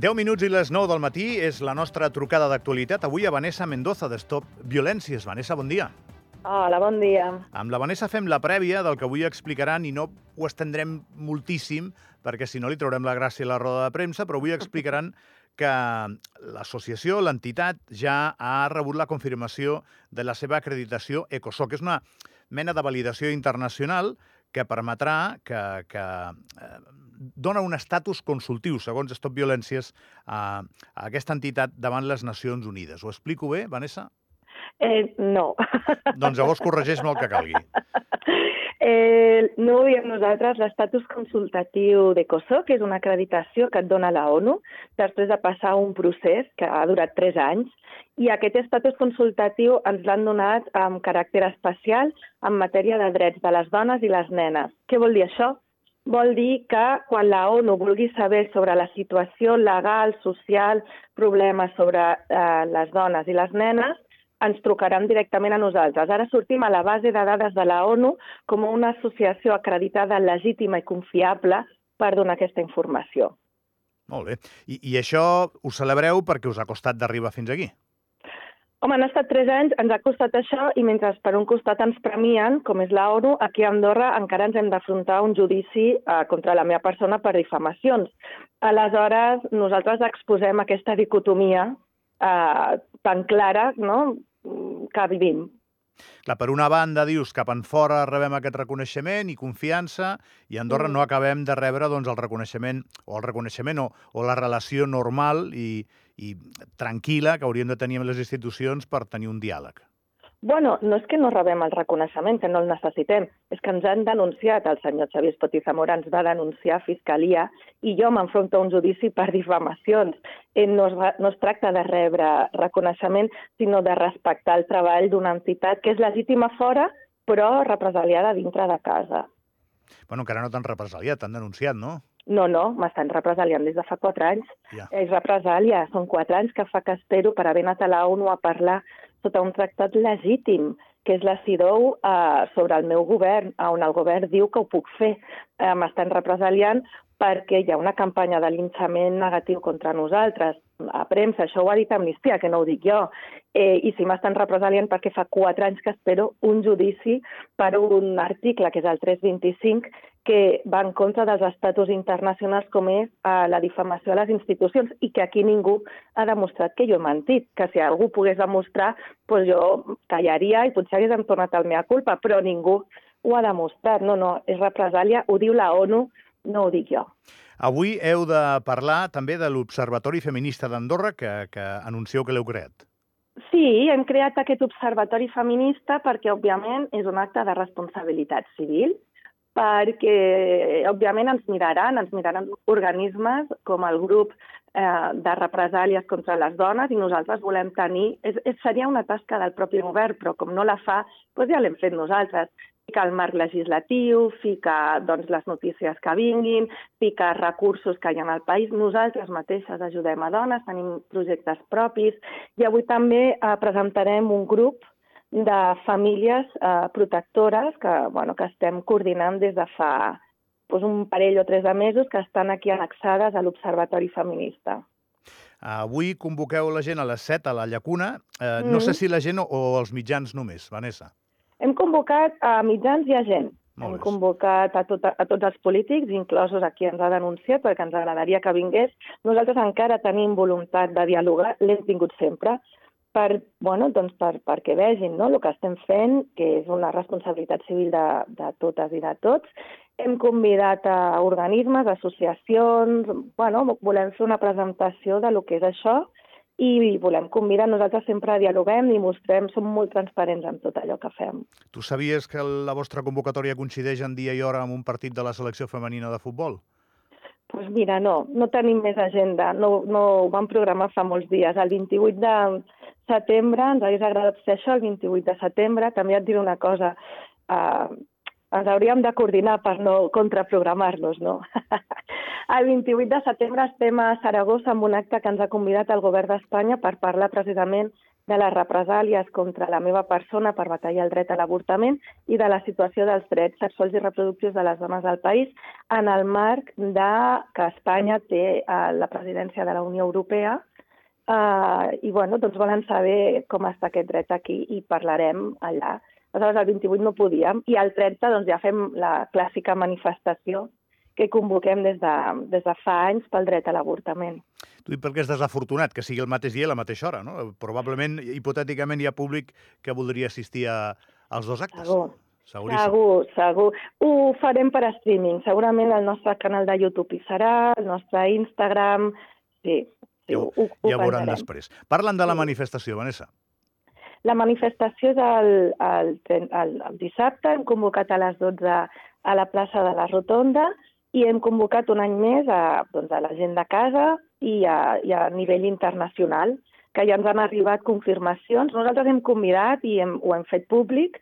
10 minuts i les 9 del matí és la nostra trucada d'actualitat. Avui a Vanessa Mendoza, de Stop Violències. Vanessa, bon dia. Hola, bon dia. Amb la Vanessa fem la prèvia del que avui explicaran i no ho estendrem moltíssim perquè si no li traurem la gràcia a la roda de premsa, però avui explicaran que l'associació, l'entitat, ja ha rebut la confirmació de la seva acreditació ECOSOC. És una mena de validació internacional que permetrà que, que eh, dona un estatus consultiu, segons Stop Violències, a, a aquesta entitat davant les Nacions Unides. Ho explico bé, Vanessa? Eh, no. Doncs llavors corregeix-me el que calgui. Eh, no ho diem nosaltres, l'estatus consultatiu de COSO, que és una acreditació que et dona la ONU, després de passar un procés que ha durat tres anys, i aquest estatus consultatiu ens l'han donat amb caràcter especial en matèria de drets de les dones i les nenes. Què vol dir això? Vol dir que quan la ONU vulgui saber sobre la situació legal, social, problemes sobre eh, les dones i les nenes, ens trucaran directament a nosaltres. Ara sortim a la base de dades de la ONU com una associació acreditada legítima i confiable per donar aquesta informació. Molt bé. I, I això ho celebreu perquè us ha costat d'arribar fins aquí? Home, han estat tres anys, ens ha costat això i mentre per un costat ens premien, com és la ONU, aquí a Andorra encara ens hem d'afrontar un judici eh, contra la meva persona per difamacions. Aleshores, nosaltres exposem aquesta dicotomia eh, tan clara no? que vivim. Clar, per una banda, dius, cap en fora rebem aquest reconeixement i confiança, i a Andorra mm. no acabem de rebre doncs, el reconeixement, o el reconeixement, o, o la relació normal i, i tranquil·la que hauríem de tenir amb les institucions per tenir un diàleg. Bueno, no és que no rebem el reconeixement, que no el necessitem, és que ens han denunciat, el senyor Xavier Espot i Zamora ens va denunciar a Fiscalia i jo m'enfronto a un judici per difamacions. Eh, no es, no es tracta de rebre reconeixement, sinó de respectar el treball d'una entitat que és legítima fora, però represaliada dintre de casa. Bueno, encara no t'han represaliat, t'han denunciat, no? No, no, m'estan represaliant des de fa quatre anys. Ja. És represàlia, són quatre anys que fa que espero per haver anat a la ONU a parlar sota un tractat legítim, que és la CIDOU, eh, sobre el meu govern, on el govern diu que ho puc fer. Eh, M'estan represaliant perquè hi ha una campanya de linxament negatiu contra nosaltres. A premsa, això ho ha dit Amnistia, que no ho dic jo. Eh, I si m'estan represaliant perquè fa quatre anys que espero un judici per un article, que és el 325, que va en contra dels estatus internacionals com és eh, la difamació a les institucions i que aquí ningú ha demostrat que jo he mentit, que si algú pogués demostrar, doncs jo callaria i potser hagués tornat al mea culpa, però ningú ho ha demostrat. No, no, és represàlia, ho diu la ONU, no ho dic jo. Avui heu de parlar també de l'Observatori Feminista d'Andorra que, que anuncieu que l'heu creat. Sí, hem creat aquest observatori feminista perquè, òbviament, és un acte de responsabilitat civil perquè, òbviament, ens miraran, ens miraran organismes com el grup eh, de represàlies contra les dones i nosaltres volem tenir... És, és, seria una tasca del propi govern, però com no la fa, doncs ja l'hem fet nosaltres. Ficar el marc legislatiu, ficar doncs, les notícies que vinguin, ficar recursos que hi ha al país. Nosaltres mateixes ajudem a dones, tenim projectes propis i avui també eh, presentarem un grup de famílies eh, protectores que, bueno, que estem coordinant des de fa doncs, un parell o tres de mesos que estan aquí annexades a l'Observatori Feminista. Avui convoqueu la gent a les 7 a la Llacuna. Eh, mm. No sé si la gent o, o els mitjans només, Vanessa. Hem convocat a mitjans i a gent. Hem convocat a, tot, a tots els polítics, inclosos a qui ens ha denunciat, perquè ens agradaria que vingués. Nosaltres encara tenim voluntat de dialogar, l'hem tingut sempre, per, bueno, doncs per, perquè vegin no? el que estem fent, que és una responsabilitat civil de, de totes i de tots. Hem convidat a organismes, associacions, bueno, volem fer una presentació de lo que és això i volem convidar, nosaltres sempre dialoguem i mostrem, som molt transparents en tot allò que fem. Tu sabies que la vostra convocatòria coincideix en dia i hora amb un partit de la selecció femenina de futbol? Pues mira, no, no tenim més agenda, no, no ho vam programar fa molts dies. El 28 de, setembre, ens hauria agradat fer això el 28 de setembre. També et diré una cosa, eh, ens hauríem de coordinar per no contraprogramar-nos, no? el 28 de setembre estem a Saragossa amb un acte que ens ha convidat el govern d'Espanya per parlar precisament de les represàlies contra la meva persona per batallar el dret a l'avortament i de la situació dels drets sexuals i reproductius de les dones del país en el marc de que Espanya té eh, la presidència de la Unió Europea eh, i bueno, doncs volen saber com està aquest dret aquí i parlarem allà. Aleshores, el 28 no podíem i el 30 doncs, ja fem la clàssica manifestació que convoquem des de, des de fa anys pel dret a l'avortament. Tu dic perquè és desafortunat que sigui el mateix dia i la mateixa hora, no? Probablement, hipotèticament, hi ha públic que voldria assistir a, als dos actes. Segur. Seguríssim. Segur, segur. Ho farem per streaming. Segurament el nostre canal de YouTube hi serà, el nostre Instagram... Sí ja, ho, ho, ja ho pensarem. després. Parlen de la manifestació, Vanessa. La manifestació és el, el, el, el, el dissabte, hem convocat a les 12 a la plaça de la Rotonda i hem convocat un any més a, doncs, a la gent de casa i a, i a nivell internacional, que ja ens han arribat confirmacions. Nosaltres hem convidat i hem, ho hem fet públic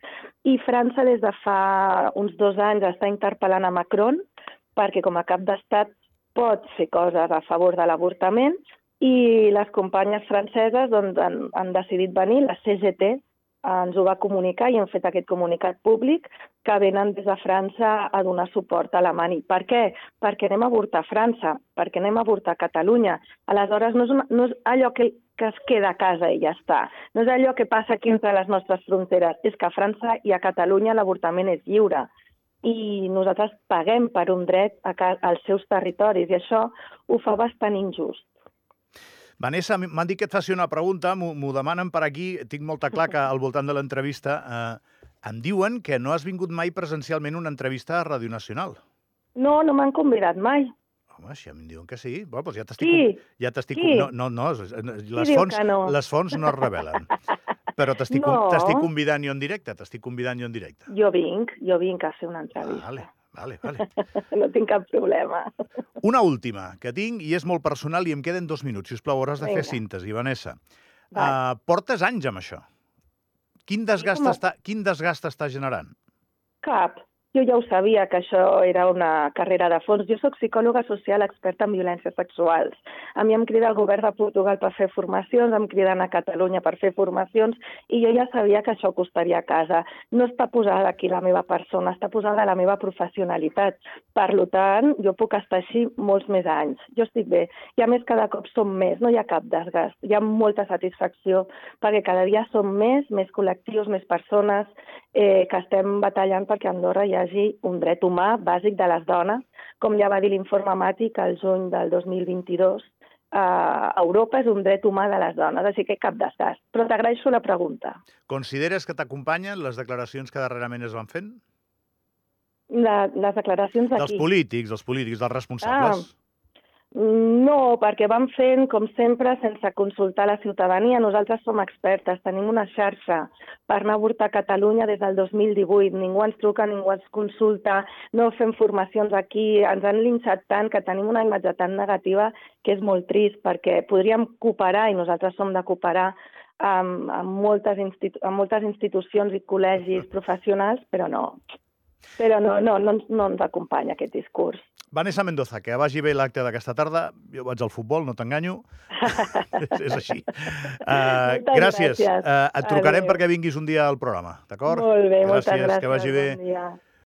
i França des de fa uns dos anys està interpel·lant a Macron perquè com a cap d'estat pot fer coses a favor de l'avortament i les companyes franceses doncs, han, han decidit venir, la CGT ens ho va comunicar i hem fet aquest comunicat públic que venen des de França a donar suport a Alemanya. Per què? Perquè anem a avortar França, perquè anem a avortar a Catalunya. Aleshores, no és, una, no és allò que, que es queda a casa i ja està. No és allò que passa aquí entre les nostres fronteres. És que a França i a Catalunya l'avortament és lliure i nosaltres paguem per un dret a als seus territoris i això ho fa bastant injust. Vanessa, m'han dit que et faci una pregunta, m'ho demanen per aquí, tinc molta clar que al voltant de l'entrevista eh, em diuen que no has vingut mai presencialment una entrevista a Ràdio Nacional. No, no m'han convidat mai. Home, si em diuen que sí, bueno, doncs ja t'estic... Com- Ja t'estic... Com- No, no, no, es- les diu fonts, no? les fonts no es revelen. Però t'estic No. convidant jo en directe, t'estic convidant jo en directe. Jo vinc, jo vinc a fer una entrevista. Vale, vale, vale. No tinc cap problema. Una última que tinc i és molt personal i em queden dos minuts. Si us plau, hauràs de fer Vinga. síntesi, Vanessa. Uh, portes anys amb això. Quin desgast, com a- està, quin desgast està generant? Cap. Jo ja ho sabia, que això era una carrera de fons. Jo sóc psicòloga social experta en violències sexuals. A mi em crida el govern de Portugal per fer formacions, em criden a Catalunya per fer formacions, i jo ja sabia que això costaria a casa. No està posada aquí la meva persona, està posada la meva professionalitat. Per tant, jo puc estar així molts més anys. Jo estic bé. I a més, cada cop som més, no hi ha cap desgast. Hi ha molta satisfacció, perquè cada dia som més, més col·lectius, més persones, eh, que estem batallant perquè a Andorra hi hagi un dret humà bàsic de les dones, com ja va dir l'informe Màtic al juny del 2022, a Europa és un dret humà de les dones, així que cap desgast. Però t'agraeixo la pregunta. Consideres que t'acompanyen les declaracions que darrerament es van fent? La, les declaracions Dels d'aquí. polítics, dels polítics, dels responsables. No, perquè van fent, com sempre, sense consultar la ciutadania. Nosaltres som expertes, tenim una xarxa per anar a avortar a Catalunya des del 2018. Ningú ens truca, ningú ens consulta, no fem formacions aquí. Ens han linxat tant que tenim una imatge tan negativa que és molt trist, perquè podríem cooperar, i nosaltres som de cooperar, amb, amb, moltes, institu amb moltes institucions i col·legis professionals, però no. Però no, no, no, no ens acompanya aquest discurs. Vanessa Mendoza, que vagi bé l'acte d'aquesta tarda. Jo vaig al futbol, no t'enganyo. és, és així. Uh, Moltes gràcies. gràcies. Uh, et trucarem Adéu. perquè vinguis un dia al programa, d'acord? Molt bé, moltes gràcies. gràcies. Que vagi bé. Bon dia.